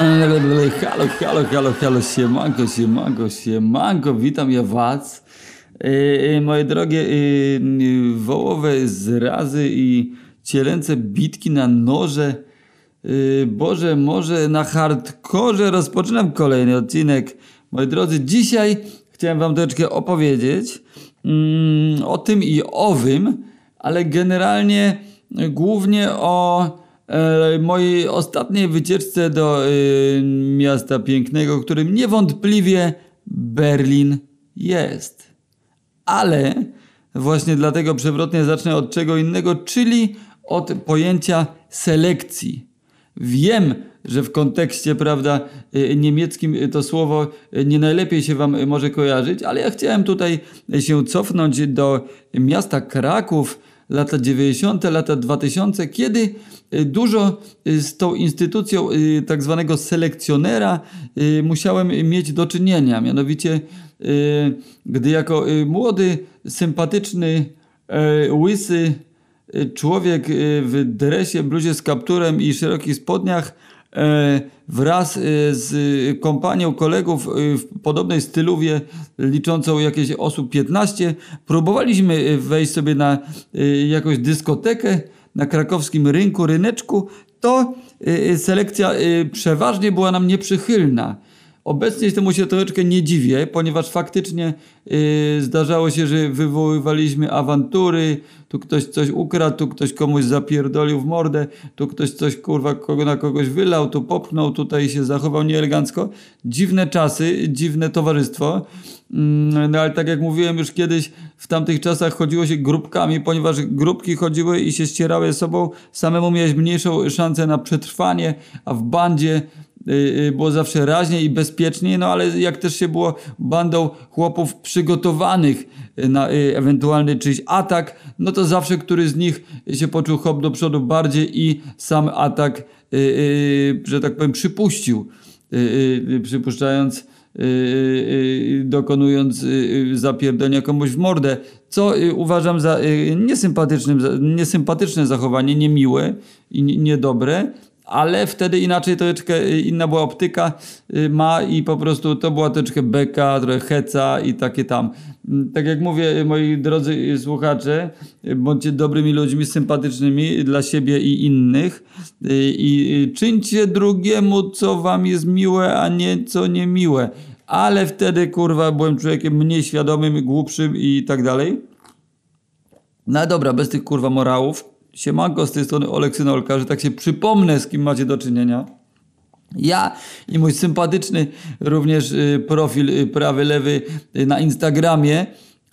Halo, halo, halo, halo, siemanko, siemanko, siemanko, witam ja was. E, moje drogie e, wołowe zrazy i cielęce bitki na noże. Boże, może na hardkorze rozpoczynam kolejny odcinek. Moi drodzy, dzisiaj chciałem wam troszeczkę opowiedzieć mm, o tym i owym, ale generalnie głównie o mojej ostatniej wycieczce do e, miasta pięknego, którym niewątpliwie Berlin jest. Ale właśnie dlatego przewrotnie zacznę od czego innego, czyli od pojęcia selekcji. Wiem, że w kontekście, prawda, y, niemieckim y, to słowo y, nie najlepiej się wam y, może kojarzyć, ale ja chciałem tutaj się cofnąć do miasta Kraków, lata 90., lata 2000, kiedy y, dużo y, z tą instytucją y, tak zwanego selekcjonera musiałem mieć do czynienia. Mianowicie, gdy jako młody, sympatyczny, y, łysy, człowiek w dresie, bluzie z kapturem i szerokich spodniach e, wraz y, z kompanią kolegów y, w podobnej styluwie liczącą jakieś osób 15 próbowaliśmy wejść sobie na jakąś dyskotekę na krakowskim rynku, ryneczku, to selekcja przeważnie była nam nieprzychylna. Obecnie temu się troszeczkę nie dziwię, ponieważ faktycznie yy, zdarzało się, że wywoływaliśmy awantury, tu ktoś coś ukradł, tu ktoś komuś zapierdolił w mordę, tu ktoś coś kurwa kogo na kogoś wylał, tu popchnął, tutaj się zachował nieelegancko. Dziwne czasy, dziwne towarzystwo. Mm, No ale tak jak mówiłem już kiedyś, w tamtych czasach chodziło się grupkami, ponieważ grupki chodziły i się ścierały sobą, samemu miałeś mniejszą szansę na przetrwanie, a w bandzie było zawsze raźniej i bezpieczniej, no ale jak też się było bandą chłopów przygotowanych y, na y, ewentualny czyjś atak, no to zawsze któryś z nich się poczuł hop do przodu bardziej i sam atak, y, y, że tak powiem, przypuścił, y, y, y, przypuszczając y, y, y, dokonując y, y, zapierdolenia komuś w mordę, co y, uważam za y, niesympatyczne zachowanie, niemiłe i nie- niedobre, ale wtedy inaczej troszeczkę y, inna była optyka y, ma i po prostu to była troszeczkę beka, trochę heca i takie tam. Mm, Tak jak mówię, y, moi drodzy słuchacze, bądźcie dobrymi ludźmi, sympatycznymi dla siebie i innych i czyńcie drugiemu, co wam jest miłe, a nie co niemiłe. Ale wtedy, kurwa, byłem człowiekiem mniej świadomym, głupszym i tak dalej. No dobra, bez tych kurwa morałów. Siemanko z tej strony Oleksynolka, że tak się przypomnę, z kim macie do czynienia. Ja i mój sympatyczny również y, profil y, prawy, lewy y, na Instagramie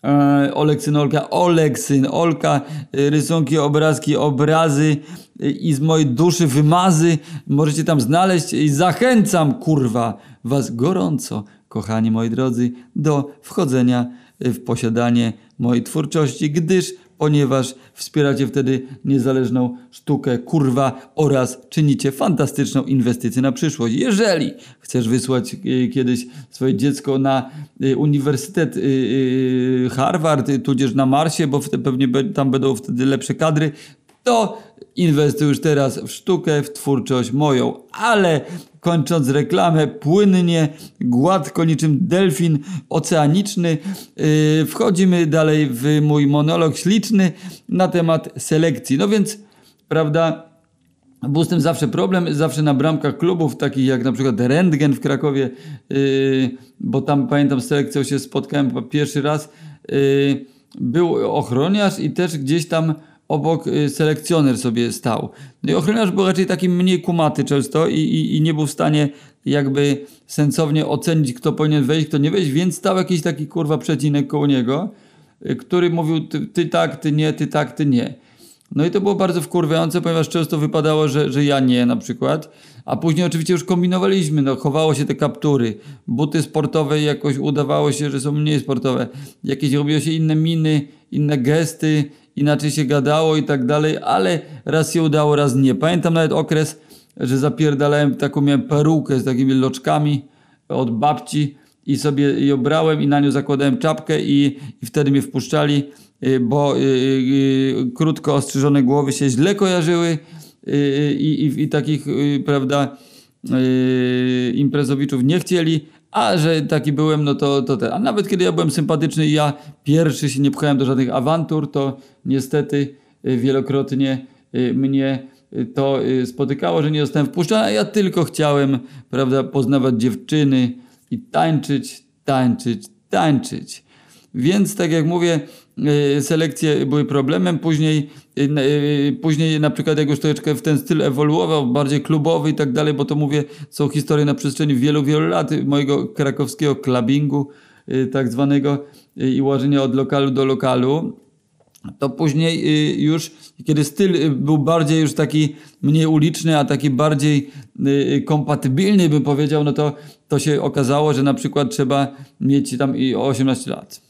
e, Oleksynolka, Oleksyn, Olka, y, rysunki, obrazki, obrazy i z mojej duszy wymazy możecie tam znaleźć i zachęcam kurwa was gorąco, kochani moi drodzy, do wchodzenia w posiadanie mojej twórczości, gdyż ponieważ wspieracie wtedy niezależną sztukę, kurwa, oraz czynicie fantastyczną inwestycję na przyszłość. Jeżeli chcesz wysłać y, kiedyś swoje dziecko na y, Uniwersytet y, Harvard, tudzież na Marsie, bo pewnie tam będą wtedy lepsze kadry, to inwestuj już teraz w sztukę, w twórczość moją. Ale kończąc reklamę płynnie, gładko niczym delfin oceaniczny, yy, wchodzimy dalej w mój monolog śliczny na temat selekcji. No więc, prawda, był z tym zawsze problem, zawsze na bramkach klubów, takich jak na przykład Rentgen w Krakowie, yy, bo tam pamiętam z selekcją się spotkałem po pierwszy raz, yy, był ochroniarz i też gdzieś tam obok y, selekcjoner sobie stał. No i ochroniarz był raczej taki mniej kumaty często i, i, i nie był w stanie jakby sensownie ocenić, kto powinien wejść, kto nie wejść, więc stał jakiś taki kurwa przecinek koło niego, y, który mówił ty, ty tak, ty nie, ty tak, ty nie. No i to było bardzo wkurwiające, ponieważ często wypadało, że, że ja nie na przykład. A później oczywiście już kombinowaliśmy, no chowało się te kaptury. Buty sportowe jakoś udawało się, że są mniej sportowe. Jakieś robiło się inne miny, inne gesty, inaczej się gadało i tak dalej, ale raz się udało, raz nie. Pamiętam nawet okres, że zapierdalałem taką, miałem perukę z takimi loczkami od babci i sobie ją brałem i na nią zakładałem czapkę i, i wtedy mnie wpuszczali, y, bo y, y, krótko ostrzyżone głowy się źle kojarzyły y, i, i, takich, y, prawda, imprezowiczów nie chcieli, a że taki byłem, no to, to ten. A nawet kiedy ja byłem sympatyczny i ja pierwszy się nie pchałem do żadnych awantur, to niestety yy, wielokrotnie yy, mnie yy, to spotykało, że nie zostałem wpuszczony, a ja tylko chciałem, prawda, poznawać dziewczyny i tańczyć, tańczyć, tańczyć. Więc tak jak mówię, y, selekcje były problemem. Później, y, y, później na przykład jak już troszeczkę w ten styl ewoluował, bardziej klubowy i tak dalej, bo to mówię, są historie na przestrzeni wielu, wielu lat mojego krakowskiego clubbingu y, tak zwanego y, i łażenia od lokalu do lokalu. To później y, już, kiedy styl y, był bardziej już taki mniej uliczny, a taki bardziej y, kompatybilny, bym powiedział, no to, to się okazało, że na przykład trzeba mieć tam i 18 lat.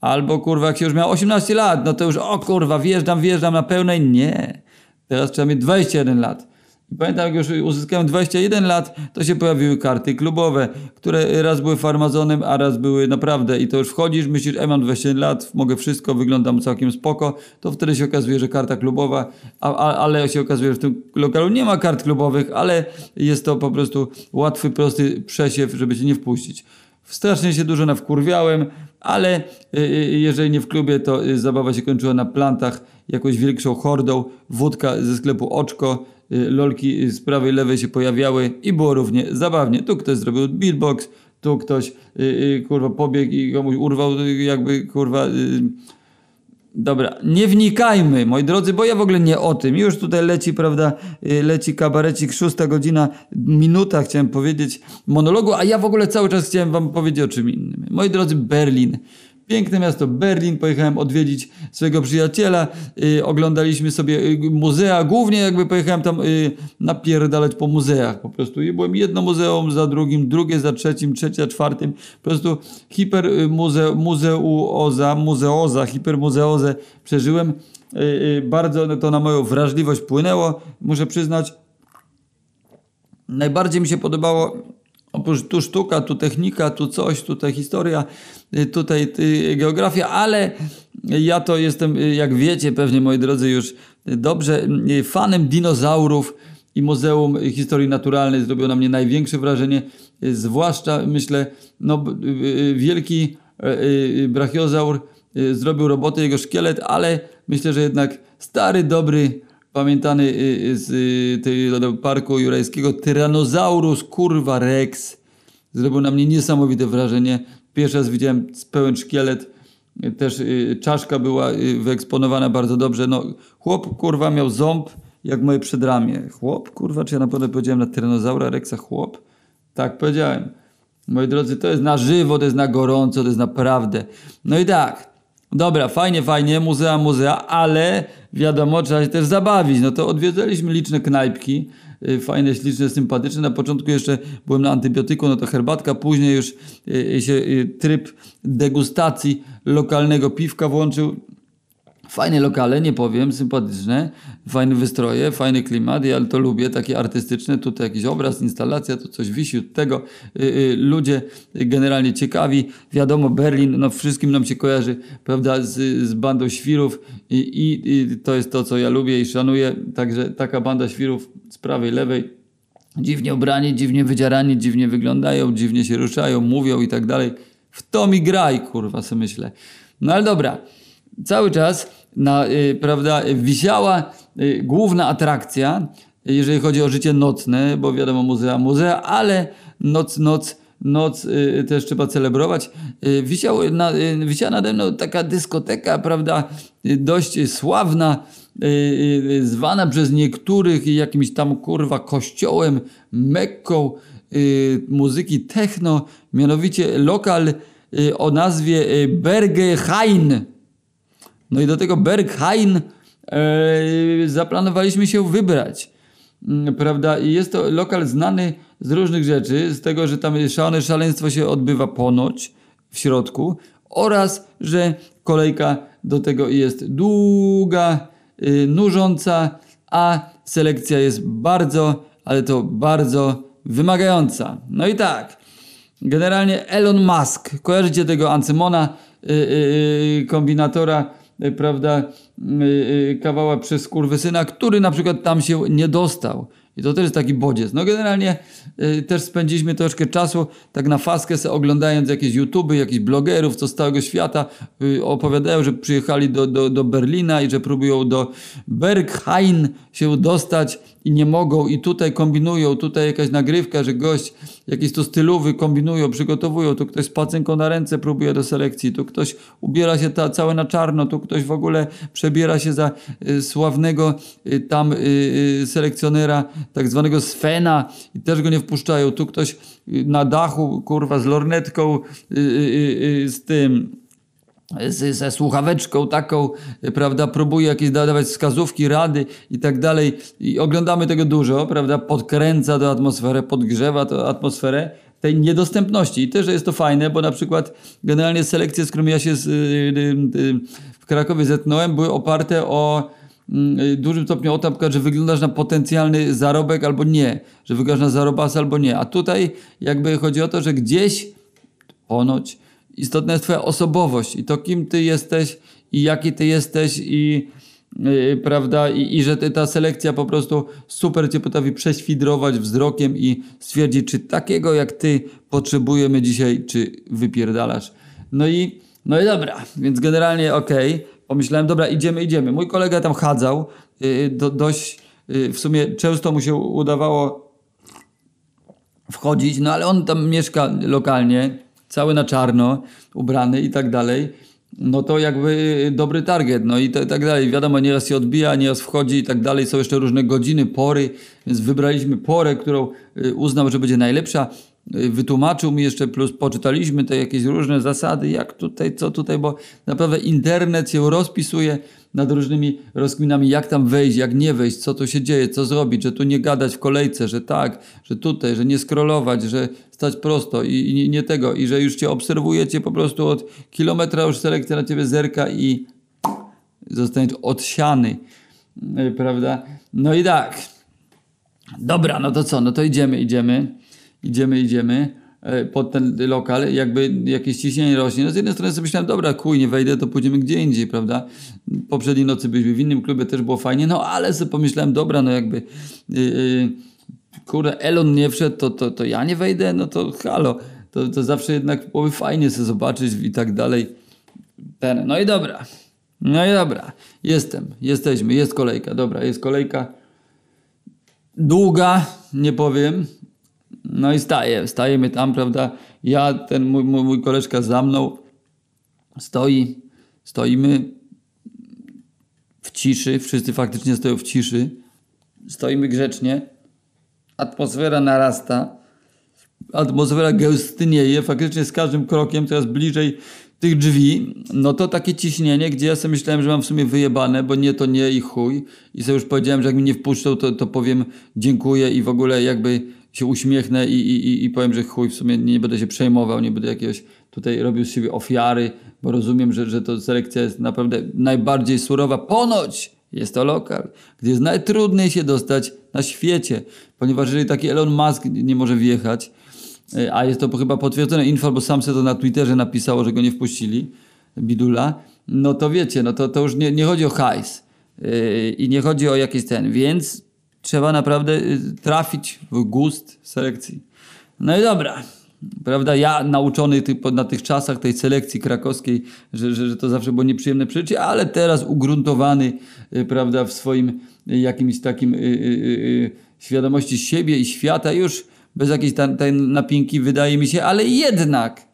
Albo kurwa, jak się już miał 18 lat, no to już o kurwa, wjeżdżam, wjeżdżam na pełnej. Nie. Teraz trzeba mieć 21 lat. I pamiętam, jak już uzyskałem 21 lat, to się pojawiły karty klubowe, które raz były farmazonem, a raz były naprawdę. I to już wchodzisz, myślisz, e, mam 21 lat, mogę wszystko, wyglądam całkiem spoko. To wtedy się okazuje, że karta klubowa, a, a, ale się okazuje, że w tym lokalu nie ma kart klubowych, ale jest to po prostu łatwy, prosty przesiew, żeby się nie wpuścić. Strasznie się dużo nawkurwiałem, ale y, y, jeżeli nie w klubie, to y, zabawa się kończyła na plantach jakąś większą hordą, wódka ze sklepu Oczko, lolki z prawej, lewej się pojawiały i było równie zabawnie. Tu ktoś zrobił beatbox, tu ktoś kurwa pobiegł i komuś urwał jakby kurwa... Dobra, nie wnikajmy, moi drodzy, bo ja w ogóle nie o tym. Już tutaj leci, prawda, y, leci kabarecik, szósta godzina, minuta, chciałem powiedzieć, monologu, a ja w ogóle cały czas chciałem wam powiedzieć o czym innym. Moi drodzy, Berlin. Piękne miasto Berlin, pojechałem odwiedzić swojego przyjaciela, y, oglądaliśmy sobie y, muzea, głównie jakby pojechałem tam y, napierdalać po muzeach po prostu. I byłem jedno muzeum za drugim, drugie za trzecim, trzecie za czwartym. Po prostu hiper y, muze, muzeuoza, muzeoza, hipermuzeozę przeżyłem. Y, y, bardzo to na moją wrażliwość płynęło, muszę przyznać. Najbardziej mi się podobało, oprócz tu sztuka, tu technika, tu coś, tutaj historia, y, tutaj y, geografia, ale ja to jestem, y, jak wiecie pewnie moi drodzy już y, dobrze, y, fanem dinozaurów i Muzeum Historii Naturalnej. Zrobiło na mnie największe wrażenie, y, zwłaszcza myślę, no y, y, wielki y, y, brachiozaur y, zrobił robotę, jego szkielet, ale myślę, że jednak stary, dobry pamiętany y, z y, tego parku jurajskiego Tyrannosaurus kurwa Rex zrobił na mnie niesamowite wrażenie. Pierwszy raz widziałem pełen szkielet, y, też y, czaszka była y, wyeksponowana bardzo dobrze. No, chłop kurwa miał ząb jak moje przedramię. Chłop kurwa, czy ja naprawdę powiedziałem na Tyrannosaura Rexa chłop? Tak powiedziałem. Moi drodzy, to jest na żywo, to jest na gorąco, to jest naprawdę. No i tak, dobra, fajnie, fajnie, muzea, muzea, ale wiadomo, trzeba się też zabawić. No to odwiedzaliśmy liczne knajpki, y, fajne, śliczne, sympatyczne. Na początku jeszcze byłem na antybiotyku, no to herbatka, później już y, się y, tryb degustacji lokalnego piwka włączył. Fajne lokale, nie powiem, sympatyczne, fajne wystroje, fajny klimat, ja to lubię, takie artystyczne, tutaj jakiś obraz, instalacja, tu coś wisi od tego, y, y, ludzie generalnie ciekawi, wiadomo Berlin, no wszystkim nam się kojarzy, prawda, z, z bandą świrów i, i, i to jest to, co ja lubię i szanuję, także taka banda świrów z prawej, lewej, dziwnie ubrani, dziwnie wydzierani, dziwnie wyglądają, dziwnie się ruszają, mówią i tak dalej. W to mi graj, kurwa, sobie myślę. No ale dobra, cały czas na, y, prawda, wisiała główna atrakcja, jeżeli chodzi o życie nocne, bo wiadomo, muzea, muzea, ale noc, noc, noc y, też trzeba celebrować. Y, wisiał na, y, wisiała nade mną taka dyskoteka, prawda, y, dość sławna, y, y, zwana przez niektórych jakimś tam kurwa kościołem, mekką y, muzyki techno, mianowicie lokal y, o nazwie y, Berghain. No i do tego Berghain zaplanowaliśmy się wybrać. Mm, Prawda? I jest to lokal znany z różnych rzeczy, z tego, że tam szalone szaleństwo się odbywa ponoć w środku oraz, że kolejka do tego jest długa, y, nużąca, a selekcja jest bardzo, ale to bardzo wymagająca. No i tak, Generalnie Elon Musk, kojarzycie tego Ancymona, y, y, kombinatora, prawda, y, y, kawała przez kurwysyna, który na przykład tam się nie dostał. I to też jest taki bodziec. No generalnie y, też spędziliśmy troszkę czasu tak na faskę se oglądając jakieś YouTuby, jakichś blogerów co z całego świata y, opowiadają, że przyjechali do, do, do Berlina i że próbują do Berghain się dostać i nie mogą i tutaj kombinują, tutaj jakaś nagrywka, że gość jakiś to stylowy kombinują, przygotowują, tu ktoś z pacynką na ręce próbuje do selekcji, tu ktoś ubiera się ta, całe na czarno, tu ktoś w ogóle przebiera się za y, sławnego y, tam y, y, selekcjonera, tak zwanego Svena i też go nie wpuszczają, tu ktoś y, na dachu, kurwa, z lornetką, y, z tym, ze słuchaweczką taką, prawda, próbuje jakieś dawać wskazówki, rady i tak dalej. I oglądamy tego dużo, prawda, podkręca tę atmosferę, podgrzewa tę atmosferę tej niedostępności. I też jest to fajne, bo na przykład generalnie selekcje, z którymi ja się z, y, y, y, w Krakowie zetknąłem, były oparte o mm, dużym stopniu o to, że wyglądasz na potencjalny zarobek albo nie, że wyglądasz na zarobasa albo nie. A tutaj jakby chodzi o to, że gdzieś ponoć istotna jest twoja osobowość i to kim ty jesteś i jaki ty jesteś i yy, prawda i, i że ty, ta selekcja po prostu super cię potrafi prześwidrować wzrokiem i stwierdzić czy takiego jak ty potrzebujemy dzisiaj czy wypierdalasz. No i no i dobra, więc generalnie okej, pomyślałem dobra idziemy, idziemy. Mój kolega tam chadzał, yy, do, dość w sumie często mu się udawało wchodzić, no ale on tam mieszka lokalnie, cały na czarno, ubrany i tak dalej. No to jakby dobry target, no i tak dalej. Wiadomo, nieraz się odbija, nieraz wchodzi i tak dalej. Są jeszcze różne godziny, pory, więc wybraliśmy porę, którą y, uznał, że będzie najlepsza. Y, Wytłumaczył mi jeszcze, plus poczytaliśmy te jakieś różne zasady, jak tutaj, co tutaj, bo naprawdę internet się rozpisuje nad różnymi rozkminami, jak tam wejść, jak nie wejść, co tu się dzieje, co zrobić, że tu nie gadać w kolejce, że tak, że tutaj, że nie scrollować, że stać prosto i, i nie- tego, i że już cię obserwujecie po prostu od kilometra już selekcja na ciebie zerka i zostaniesz odsiany, y, prawda? No i tak, Dobra, no to co? No to idziemy, idziemy, idziemy, idziemy e, pod ten lokal, jakby jakieś ciśnienie rośnie. No z jednej strony sobie myślałem, dobra, kuj, nie wejdę, to pójdziemy gdzie indziej, prawda? Poprzedniej nocy byliśmy w innym klubie, też było fajnie, no ale sobie pomyślałem, dobra, no jakby yy, yy, kurde, Elon nie wszedł, to, to, to ja nie wejdę, no to halo, to, to zawsze jednak byłoby fajnie sobie zobaczyć i tak dalej. Ten, no i dobra, no i dobra, jestem, jesteśmy, jest kolejka, dobra, jest kolejka długa, nie powiem. No i staję, stajemy tam, prawda? Ja, ten mój, mój, mój koleżka za mną stoi, stoimy w ciszy, wszyscy faktycznie stoją w ciszy, stoimy grzecznie, atmosfera narasta, atmosfera gęstnieje, faktycznie z każdym krokiem coraz bliżej tych drzwi, no to takie ciśnienie, gdzie ja sobie myślałem, że mam w sumie wyjebane, bo nie to nie i chuj. I sobie już powiedziałem, że jak mi nie wpuszczą, to, to powiem dziękuję i w ogóle jakby się uśmiechnę i, i, i- powiem, że chuj, w sumie nie będę się przejmował, nie będę jakiegoś tutaj robił z siebie ofiary, bo rozumiem, że, że to selekcja jest naprawdę najbardziej surowa. Ponoć jest to lokal, gdzie jest najtrudniej się dostać na świecie, ponieważ jeżeli taki Elon Musk nie może wjechać, E, A jest to chyba potwierdzone info, bo sam sobie to na Twitterze napisało, że go nie wpuścili, Bidula. No to wiecie, no to, to już nie, nie chodzi o hajs yy, i nie chodzi o jakiś ten, więc trzeba naprawdę y, trafić w gust selekcji. No i dobra. Prawda, ja nauczony ty, po- na tych czasach tej selekcji krakowskiej, że, że, że to zawsze było nieprzyjemne przeżycie, ale teraz ugruntowany, y, prawda, w swoim y, jakimś takim y, y, y, świadomości siebie i świata, już bez jakiejś tam tej napinki, wydaje mi się, ale jednak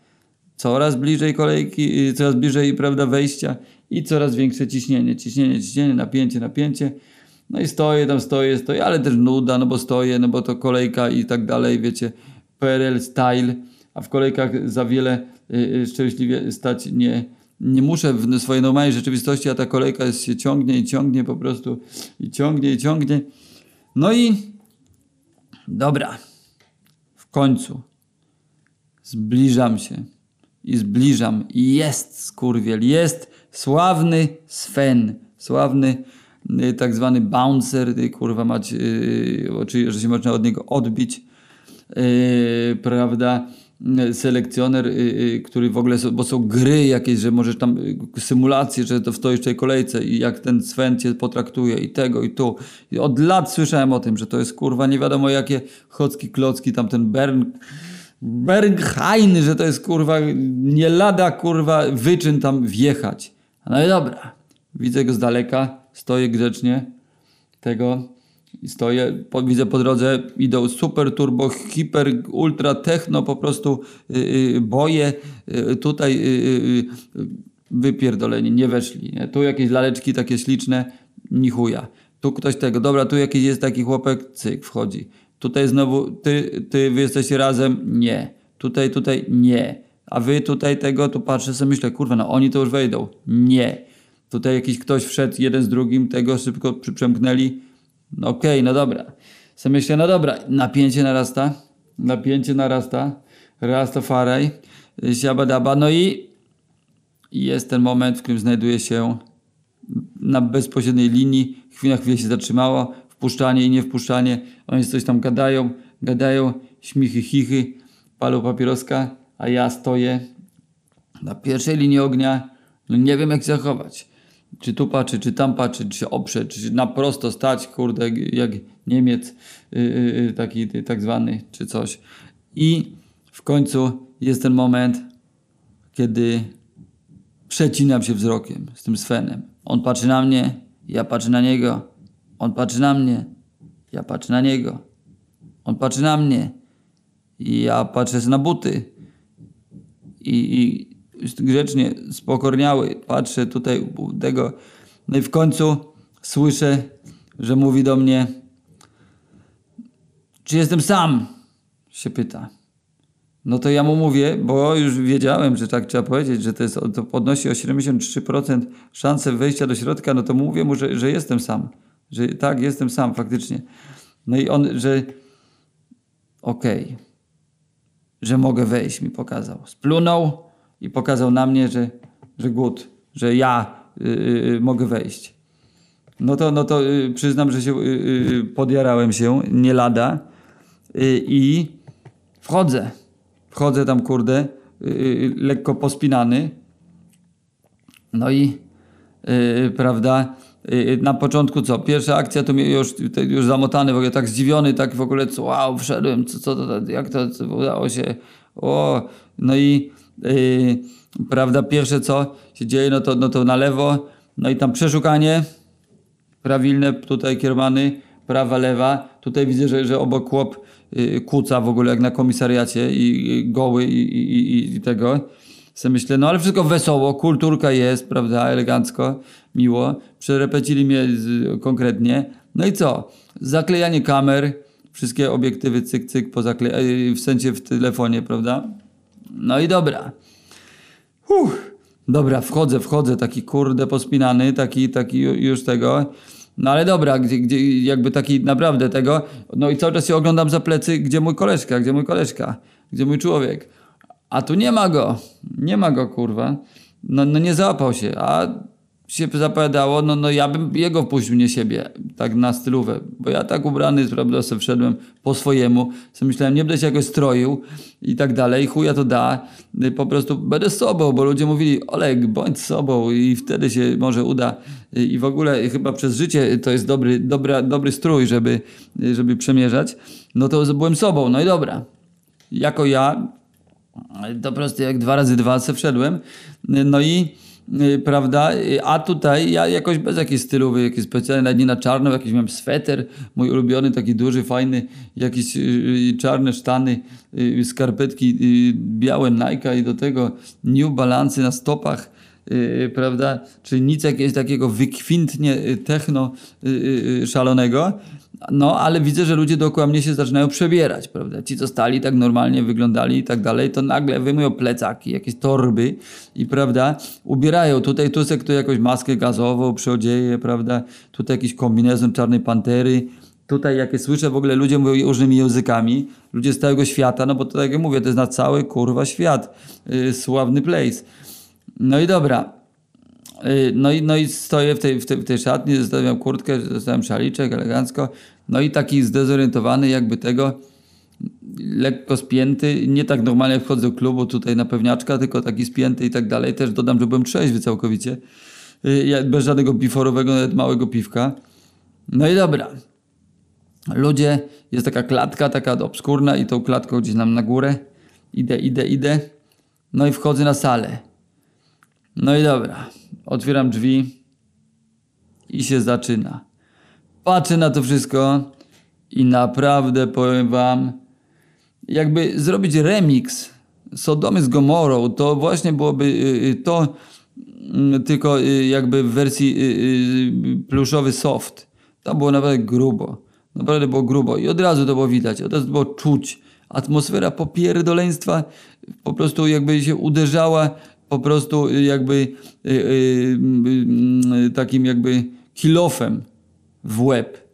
coraz bliżej kolejki, coraz bliżej, prawda, wejścia i coraz większe ciśnienie, ciśnienie, ciśnienie, napięcie, napięcie. No i stoję tam, stoję, stoję, ale też nuda, no bo stoję, no bo to kolejka i tak dalej, wiecie, PRL style, a w kolejkach za wiele y, y, szczęśliwie stać nie, nie muszę w swojej normalnej rzeczywistości, a ta kolejka jest, się ciągnie i ciągnie po prostu i ciągnie i ciągnie. No i dobra, w końcu zbliżam się i zbliżam i jest skurwiel, jest sławny Sven, sławny tak zwany bouncer, y, kurwa mać, y, oczywiście, że się można od niego odbić, y, prawda, y, selekcjoner, y, y, który w ogóle, bo są gry jakieś, że możesz tam y, symulacje, że to stoisz w tej kolejce i jak ten Sven cię potraktuje i tego i tu. I od lat słyszałem o tym, że to jest kurwa nie wiadomo jakie chocki klocki, tam ten Bern, Berghain, że to jest kurwa nie lada kurwa wyczyn tam wjechać. No i dobra, widzę go z daleka, stoję grzecznie tego i stoję, po, widzę po drodze idą super turbo, hiper, ultra techno, po prostu y, y, boje, y, tutaj y, y, y, wypierdoleni, nie weszli. Nie? Tu jakieś laleczki takie śliczne, ni chuja. Tu ktoś tego, dobra, tu jakiś jest taki chłopek, cyk, wchodzi. Tutaj znowu, ty, ty, wy jesteście razem? Nie. Tutaj, tutaj, nie. A wy tutaj tego, tu patrzę sobie, myślę, kurwa, no oni to już wejdą. Nie. Tutaj jakiś ktoś wszedł, jeden z drugim, tego szybko przemknęli. No okej, no dobra. Sobie myślę, no dobra, napięcie narasta, napięcie narasta, Rastafari, siabadaba, no i jest ten moment, w którym znajduję się na bezpośredniej linii, chwilę na chwilę się zatrzymało, wpuszczanie i nie wpuszczanie, oni coś tam gadają, gadają, śmichy, chichy, palą papieroska, a ja stoję na pierwszej linii ognia, no nie wiem jak się zachować. Czy tu patrzy, czy tam patrzy, czy się oprze, czy na prosto stać, kurde, jak Niemiec, yy, taki tak zwany, czy coś. I w końcu jest ten moment, kiedy przecinam się wzrokiem z tym Svenem. On patrzy na mnie, ja patrzę na niego. On patrzy na mnie, ja patrzę na niego. On patrzy na mnie ja patrzę na buty. I, i grzecznie, spokorniały, patrzę tutaj u tego. No i w końcu słyszę, że mówi do mnie, czy jestem sam? Się pyta. No to ja mu mówię, bo już wiedziałem, że tak trzeba powiedzieć, że to, jest, to podnosi o 73% szansę wejścia do środka, no to mówię mu, że, że jestem sam. Że tak, jestem sam faktycznie. No i on, że okej, że mogę wejść, mi pokazał. Splunął i pokazał na mnie, że, że good, że ja y, y, mogę wejść. No to, no to y, przyznam, że się y, y, podjarałem się, nie lada y, i wchodzę. Wchodzę tam, kurde, y, y, lekko pospinany. No i y, prawda, y, na początku co? Pierwsza akcja to mnie już, już zamotany, w ogóle tak zdziwiony, tak w ogóle, co, wow, wszedłem, co, co to, jak to, co udało się, o, no i y, prawda, pierwsze co się dzieje, no to, no to na lewo, no i tam przeszukanie, prawilne tutaj kiermany, prawa, lewa. Tutaj widzę, że, że obok chłop y, kuca w ogóle jak na komisariacie i, goły i, i, i, tego. Sobie myślę, no ale wszystko wesoło, kulturka jest, prawda, elegancko, miło. Przerepecili mnie z, konkretnie. No i co? Zaklejanie kamer, wszystkie obiektywy cyk, cyk, pozakle- y, w sensie w telefonie, prawda? No i dobra. Uff, dobra, wchodzę, wchodzę, taki kurde pospinany, taki, taki ju- już tego. No ale dobra, gdzie, gdzie, jakby taki naprawdę tego. No i cały czas się oglądam za plecy, gdzie mój koleżka, gdzie mój koleżka, gdzie mój człowiek. A tu nie ma go, nie ma go kurwa. No, no nie załapał się, a się zapowiadało, no, no ja bym jego wpuścił, nie siebie, tak na stylówę, bo ja tak ubrany, prawda, sobie wszedłem po swojemu, sobie myślałem, nie będę się jakoś stroił i tak dalej, chuja to da, Y, po prostu będę sobą, bo ludzie mówili, Oleg, bądź sobą i wtedy się może uda Y, i w ogóle chyba przez życie to jest dobry, dobra, dobry strój, żeby, y, żeby przemierzać, no to byłem sobą, no i dobra, jako ja, to po prostu jak dwa razy dwa se wszedłem. No i prawda, y, a tutaj ja jakoś bez jakiejś stylowy, jakieś specjalne, nawet nie na czarno, jakiś miałem sweter, mój ulubiony, taki duży, fajny, jakieś y, y, czarne sztany, y, skarpetki y, białe Nike i do tego New Balance na stopach, y, prawda, czyli nic jakiegoś takiego wykwintnie y, techno y, y, y, szalonego, no, ale widzę, że ludzie dookoła mnie się zaczynają przebierać, prawda? Ci, co stali tak normalnie, wyglądali i tak dalej, to nagle wyjmują plecaki, jakieś torby i, prawda, ubierają. Tutaj Tusek tu jakąś maskę gazową przyodzieje, prawda? Tutaj jakiś kombinezon czarnej pantery. Tutaj, jakie słyszę, w ogóle ludzie mówią różnymi językami, ludzie z całego świata, no bo to tak jak mówię, to jest na cały, kurwa, świat. Yy, sławny place. No i dobra, Y, No i, no i stoję w tej, w tej, w tej szatni, zostawiam kurtkę, zostawiam szaliczek elegancko. No i taki zdezorientowany jakby tego, lekko spięty, nie tak normalnie jak wchodzę do klubu tutaj na pewniaczka, tylko taki spięty i tak dalej. Też dodam, że byłem trzeźwy całkowicie, y, bez żadnego biforowego, nawet małego piwka. No i dobra. Ludzie, jest taka klatka, taka obskurna i tą klatką gdzieś nam na górę. Idę, idę, idę. No i wchodzę na salę. No i dobra. Otwieram drzwi i się zaczyna. Patrzę na to wszystko i naprawdę powiem wam, jakby zrobić remix Sodomy z Gomorą, to właśnie byłoby y, y, to mm, tylko y, jakby w wersji pluszowy soft. To było naprawdę grubo. Naprawdę było grubo i od razu to było widać, od razu było czuć. Atmosfera popierdoleństwa po prostu jakby się uderzała po prostu jakby takim jakby kilofem w łeb.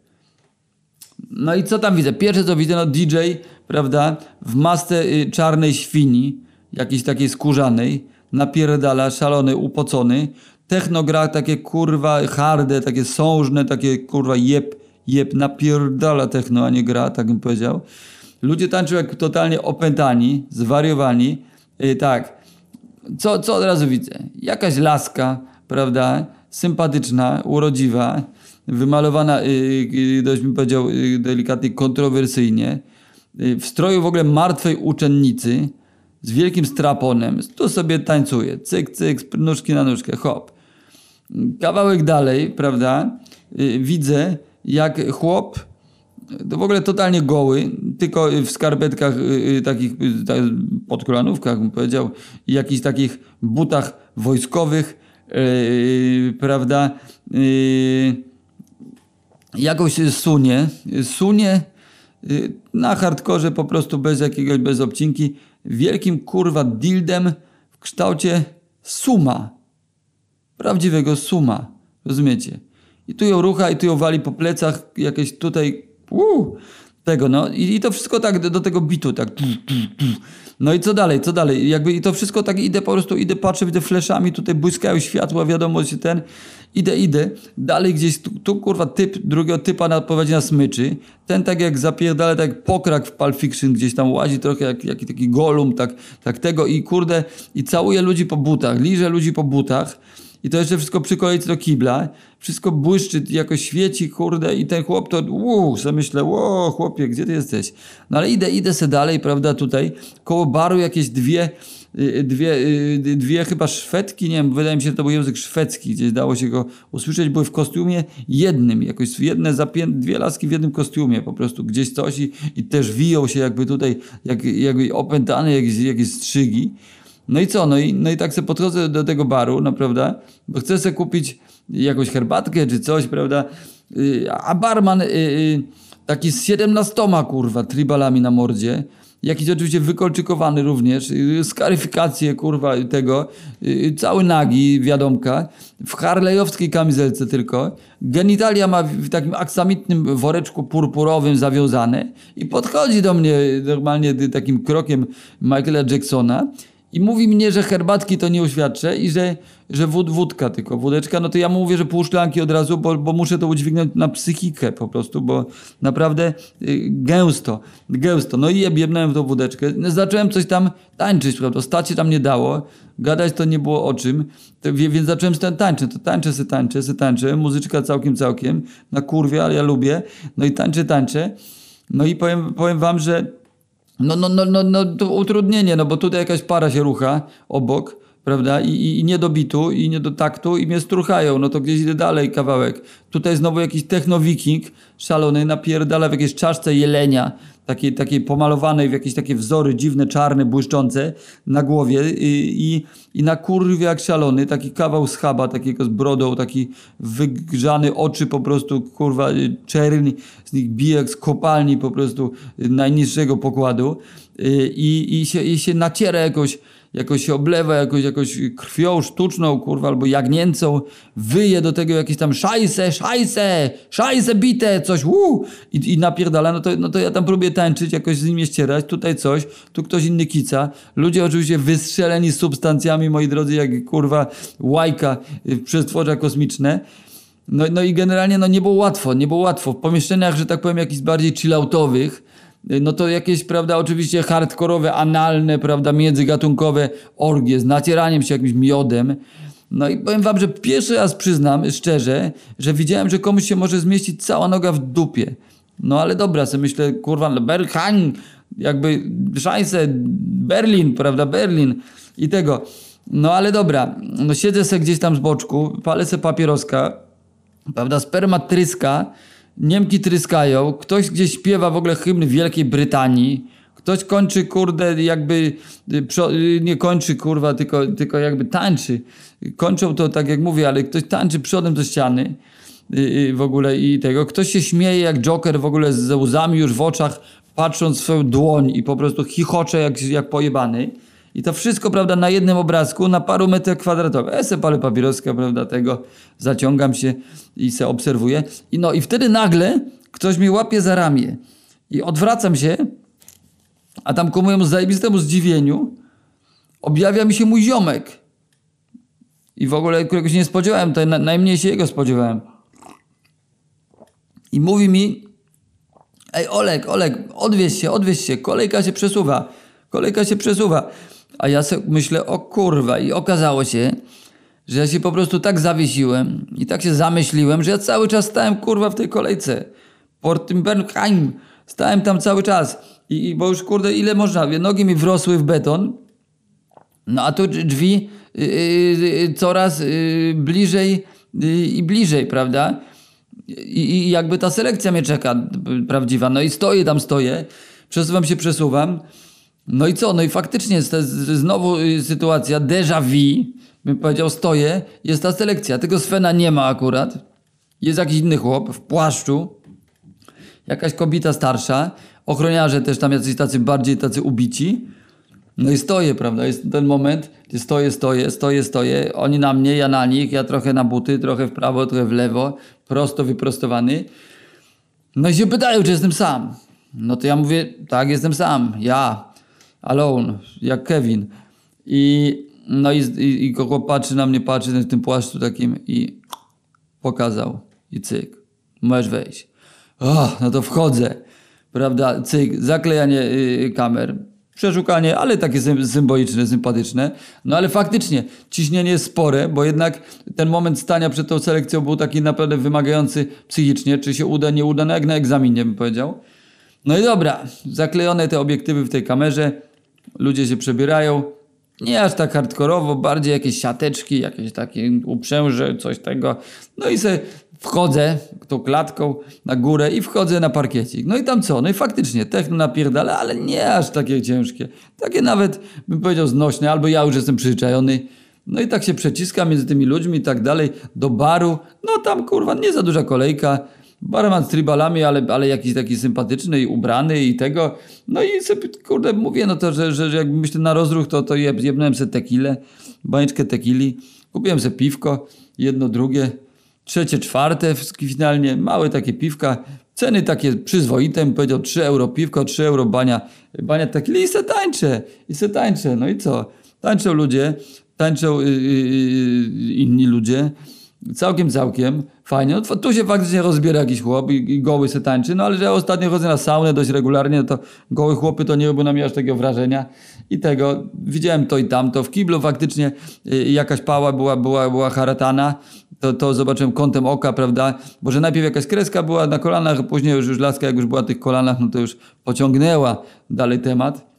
No i co tam widzę? Pierwsze co widzę, no DJ, prawda, w masce y, czarnej świni, jakiejś takiej skórzanej, napierdala, szalony, upocony. Techno gra takie kurwa harde, takie sążne, takie kurwa jeb, jeb, napierdala techno, a nie gra, tak bym powiedział. Ludzie tańczą jak totalnie opętani, zwariowani. Tak, co, co od razu widzę? Jakaś laska, prawda, sympatyczna, urodziwa, wymalowana, y, y, dość bym powiedział y, delikatnie kontrowersyjnie, w stroju w ogóle martwej uczennicy, z wielkim straponem, tu sobie tańcuje, cyk, cyk, nóżki na nóżkę, hop. Kawałek dalej, prawda, widzę jak chłop, to w ogóle totalnie goły, tylko w skarpetkach takich, pod kolanówkach bym powiedział, jakichś takich butach wojskowych, yy, prawda, yy, jakoś sunie, sunie y, na hardkorze po prostu bez jakiegoś, bez obcinki, wielkim kurwa dildem w kształcie suma. Prawdziwego suma. Rozumiecie? I tu ją rucha i tu ją wali po plecach jakieś tutaj uu, tego, no. I, I, to wszystko tak do tego bitu, tak. No i co dalej, co dalej? Jakby i to wszystko tak idę po prostu, idę, patrzę, widzę fleszami, tutaj błyskają światła, wiadomo, że ten. Idę, idę, dalej gdzieś, tu, tu kurwa typ drugiego typa na, prowadzi na smyczy. Ten tak jak zapierdala, tak jak pokrak w Pulp Fiction gdzieś tam łazi trochę jak, jak taki golum, tak, tak tego i kurde, i całuje ludzi po butach, liże ludzi po butach. I to jeszcze wszystko przy kolejce do kibla. Wszystko błyszczy, jakoś świeci, kurde, i ten chłop to, uuu, sobie myślę, ło, chłopie, gdzie ty jesteś? No ale idę, idę se dalej, prawda, tutaj, koło baru jakieś dwie, y, dwie, y, dwie chyba Szwedki, nie wiem, wydaje mi się, że to był język szwedzki, gdzieś dało się go usłyszeć, były w kostiumie jednym, jakoś jedne zapię- dwie laski w jednym kostiumie, po prostu gdzieś coś i, i też wiją się jakby tutaj, jak, jakby opętane jakieś, jakieś strzygi. No i co? No i, no i tak sobie podchodzę do tego baru, no prawda? Bo chcę sobie kupić jakąś herbatkę czy coś, prawda? Y, a barman y, y, taki z 17 kurwa tribalami na mordzie, jakiś oczywiście wykolczykowany również, skaryfikację kurwa tego, cały nagi, wiadomka, w harlejowskiej kamizelce tylko, genitalia ma w takim aksamitnym woreczku purpurowym zawiązane i podchodzi do mnie normalnie takim krokiem Michaela Jacksona i mówi mnie, że herbatki to nie uświadczę i że, że wód, wódka tylko, wódeczka, no to ja mu mówię, że pół szklanki od razu, bo, bo muszę to udźwignąć na psychikę po prostu, bo naprawdę y, gęsto, gęsto. No i jebnąłem w tą wódeczkę. Zacząłem coś tam tańczyć, prawda, stać się tam nie dało, gadać to nie było o czym, to, więc zacząłem ten tańczyć, to tańczę se tańczę, se tańczę, muzyczka całkiem, całkiem, na kurwie, ale ja lubię, no i tańczę, tańczę. No i powiem, powiem wam, że no, no, no, no, no to utrudnienie, no bo tutaj jakaś para się rucha obok, prawda? I, i, i nie do bitu, i nie do taktu, i mnie struchają, no to gdzieś idę dalej kawałek. Tutaj znowu jakiś techno-wiking szalony napierdala w jakiejś czaszce jelenia, takiej, takiej pomalowanej w jakieś takie wzory dziwne, czarne, błyszczące na głowie i, i, i na kurwie jak szalony, taki kawał schaba takiego z brodą, taki wygrzany oczy po prostu, kurwa, czerni, z nich bije jak z kopalni po prostu najniższego pokładu i, i, się, i się naciera jakoś jakoś się oblewa jakoś, jakoś krwią sztuczną, kurwa, albo jagnięcą, wyje do tego jakieś tam szajse, szajse, szajse bite, coś, uu, i, i napierdala, no to, no to ja tam próbuję tańczyć, jakoś z nim ścierać, tutaj coś, tu ktoś inny kica. Ludzie oczywiście wystrzeleni substancjami, moi drodzy, jak kurwa łajka y, przestworza kosmiczne. No, no i generalnie no nie było łatwo, nie było łatwo. W pomieszczeniach, że tak powiem, jakichś bardziej chilloutowych, no to jakieś, prawda, oczywiście hardkorowe, analne, prawda, międzygatunkowe orgie z nacieraniem się jakimś miodem. No i powiem wam, że pierwszy raz przyznam szczerze, że widziałem, że komuś się może zmieścić cała noga w dupie. No ale dobra, sobie myślę, kurwa, no Berghain, jakby szajse, Berlin, prawda, Berlin i tego. No ale dobra, no siedzę sobie gdzieś tam z boczku, palę sobie papieroska, prawda, sperma tryska, Niemki tryskają, ktoś gdzieś śpiewa w ogóle hymn Wielkiej Brytanii, ktoś kończy, kurde, jakby, nie kończy, kurwa, tylko, tylko jakby tańczy. Kończą to, tak jak mówię, ale ktoś tańczy przodem do ściany w ogóle i tego. Ktoś się śmieje jak Joker w ogóle z łzami już w oczach, patrząc w swoją dłoń i po prostu chichocze jak, jak pojebany. I to wszystko, prawda, na jednym obrazku, na paru metrach kwadratowych. Ja se palę papieroska, prawda, tego, zaciągam się i se obserwuję. I no i wtedy nagle ktoś mnie łapie za ramię i odwracam się, a tam ku mojemu zajebistemu zdziwieniu objawia mi się mój ziomek. I w ogóle któregoś nie spodziewałem, to najmniej się jego spodziewałem. I mówi mi, ej Olek, Olek, odwieź się, odwieź się, kolejka się przesuwa, kolejka się przesuwa. A ja sobie myślę, o kurwa, i okazało się, że ja się po prostu tak zawiesiłem i tak się zamyśliłem, że ja cały czas stałem kurwa w tej kolejce. Port Bernheim. Stałem tam cały czas. I, I, bo już kurde, ile można? Nogi mi wrosły w beton. No a tu drzwi yy, yy, coraz yy, bliżej i bliżej, prawda? I, I jakby ta selekcja mnie czeka prawdziwa. No i stoję tam, stoję. Przesuwam się, przesuwam. No i co? No i faktycznie jest to znowu y, sytuacja déjà vu. Bym powiedział, stoję, jest ta selekcja. Tego Svena nie ma akurat. Jest jakiś inny chłop w płaszczu. Jakaś kobieta starsza. Ochroniarze też tam jacyś tacy bardziej tacy ubici. No i stoję, prawda? Jest ten moment, gdzie stoję, stoję, stoję, stoję. Oni na mnie, ja na nich, ja trochę na buty, trochę w prawo, trochę w lewo. Prosto wyprostowany. No i się pytają, czy jestem sam. No to ja mówię, tak, jestem sam. Ja alone, jak Kevin. I, no i, i, i kogo patrzy na mnie, patrzy w tym płaszczu takim i pokazał. I cyk, możesz wejść. O, no to wchodzę. Prawda, cyk, zaklejanie y, kamer, przeszukanie, ale takie symboliczne, sympatyczne. No ale faktycznie ciśnienie jest spore, bo jednak ten moment stania przed tą selekcją był taki naprawdę wymagający psychicznie, czy się uda, nie uda, no jak na egzaminie bym powiedział. No i dobra, zaklejone te obiektywy w tej kamerze, ludzie się przebierają. Nie aż tak hardkorowo, bardziej jakieś siateczki, jakieś takie uprzęże, coś tego. No i se wchodzę tą klatką na górę i wchodzę na parkiecik. No i tam co? No i faktycznie techno napierdala, ale nie aż takie ciężkie. Takie nawet, bym powiedział, znośne, albo ja już jestem przyzwyczajony. No i tak się przeciskam między tymi ludźmi i tak dalej do baru. No tam kurwa nie za duża kolejka. Barman z tribalami, ale, ale jakiś taki sympatyczny i ubrany i tego. No i sobie, kurde, mówię, no to, że, że, jak myślę na rozruch, to, to jeb, jebnąłem sobie tequilę, baniczkę tequili, kupiłem sobie piwko, jedno, drugie, trzecie, czwarte finalnie, małe takie piwka, ceny takie przyzwoite, bym powiedział 3 euro piwko, 3 euro bania, bania tequili i se tańczę, i se tańczę, no i co? Tańczą ludzie, tańczą yy, yy, inni ludzie, Całkiem, całkiem. Fajnie. No, tu się faktycznie rozbiera jakiś chłop i, i goły se tańczy, no ale że ja ostatnio chodzę na saunę dość regularnie, no to goły chłopy to nie robią na mnie aż takiego wrażenia. I tego, widziałem to i tamto. W kiblu faktycznie y, jakaś pała była, była, była haratana, to, to zobaczyłem kątem oka, prawda? Bo że najpierw jakaś kreska była na kolanach, później już, już laska jak już była na tych kolanach, no to już pociągnęła dalej temat.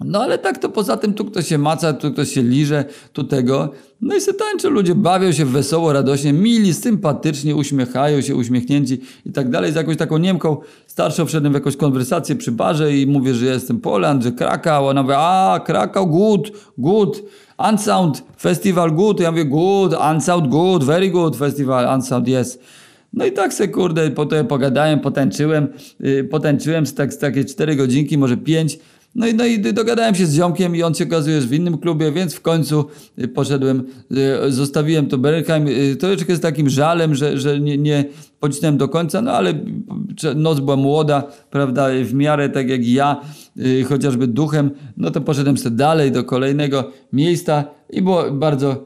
No ale tak to poza tym tu ktoś się maca, tu ktoś się liże, tu tego. No i se tańczą, ludzie bawią się wesoło, radośnie, mili, sympatycznie, uśmiechają się, uśmiechnięci i tak dalej. Z jakąś taką Niemką starszą wszedłem w jakąś konwersację przy barze i mówię, że jestem Poland, że Krakał. Ona mówi, a Krakał, good, good. Unsound Festival, good. Ja mówię, good, Unsound, good, very good festival, Unsound, yes. No i tak se kurde, po to pogadałem, potęczyłem, yy, potęczyłem z, tak, takie cztery godzinki, może pięć. No i, no i dogadałem się z ziomkiem i on się okazuje w innym klubie, więc w końcu y, poszedłem, y, zostawiłem to Bergheim. Y, troszeczkę z takim żalem, że, że nie, nie pocisnąłem do końca, no ale noc była młoda, prawda, w miarę tak jak ja, chociażby duchem, no to poszedłem sobie dalej do kolejnego miejsca i było bardzo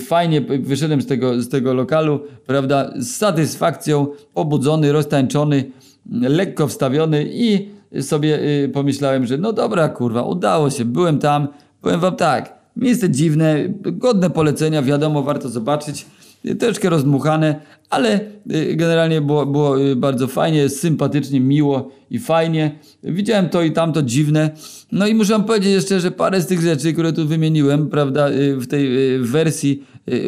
fajnie wyszedłem z tego, z tego lokalu, prawda, z satysfakcją, pobudzony, roztańczony, lekko wstawiony i sobie y, pomyślałem, że no dobra, kurwa, udało się, byłem tam, powiem wam tak, miejsce dziwne, godne polecenia, wiadomo, warto zobaczyć, y, troszkę rozdmuchane, ale y, generalnie było, było y, bardzo fajnie, sympatycznie, miło i fajnie. Widziałem to i tamto dziwne. No i muszę powiedzieć jeszcze, że parę z tych rzeczy, które tu wymieniłem, prawda, y, w tej wersji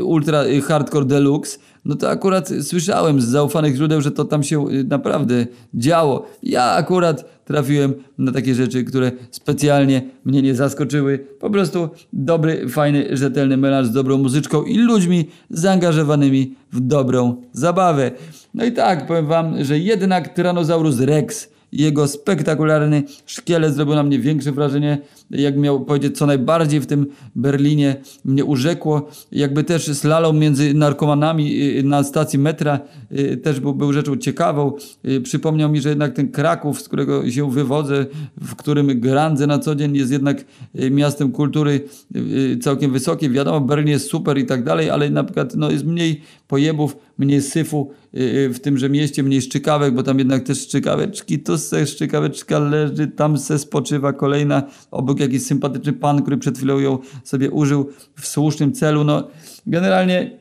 Ultra Hardcore Deluxe, no to akurat słyszałem z zaufanych źródeł, że to tam się naprawdę działo. Ja akurat trafiłem na takie rzeczy, które specjalnie mnie nie zaskoczyły. Po prostu dobry, fajny, rzetelny melanż z dobrą muzyczką i ludźmi zaangażowanymi w dobrą zabawę. No i tak, powiem wam, że jednak Tyrannosaurus Rex jego spektakularny szkielet zrobił na mnie większe wrażenie, jak miał powiedzieć, co najbardziej w tym Berlinie mnie urzekło. Jakby też slalom między narkomanami y, na stacji metra y, też był, był rzeczą ciekawą. Y, Przypomniał mi, że jednak ten Kraków, z którego się wywodzę, w którym grandzę na co dzień, jest jednak y, miastem kultury y, całkiem wysokiej. Wiadomo, Berlin jest super i tak dalej, ale na przykład no, jest mniej pojebów, mniej syfu y, y, w tymże mieście, mniej szczykawek, bo tam jednak też szczykaweczki, tu se szczykaweczka leży, tam se spoczywa kolejna, obok jakiś sympatyczny pan, który przed chwilą ją sobie użył w słusznym celu. No, generalnie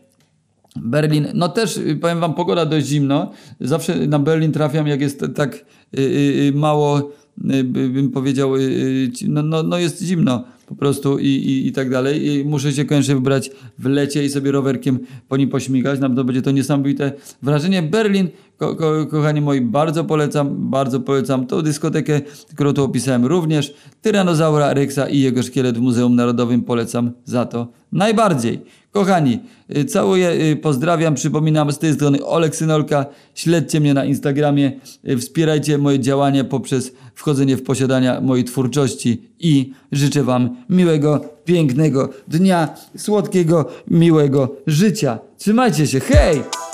Berlin, no też y, powiem wam, pogoda dość zimno. Zawsze na Berlin trafiam, jak jest tak mało, by- bym powiedział, no, no, no jest zimno po prostu i, i, i tak dalej. I muszę się koniecznie wybrać w lecie i sobie rowerkiem po nim pośmigać. Na pewno będzie to niesamowite wrażenie. Berlin, ko, ko, kochani moi, bardzo polecam, bardzo polecam tą dyskotekę, którą tu opisałem również. Tyranozaura Rexa i jego szkielet w Muzeum Narodowym polecam za to najbardziej. Kochani, y, całuję, y, pozdrawiam, przypominam z tej strony Olek Synolka, śledźcie mnie na Instagramie, y, wspierajcie moje działania poprzez wchodzenie w posiadania mojej twórczości i życzę Wam miłego, pięknego dnia, słodkiego, miłego życia. Trzymajcie się, hej!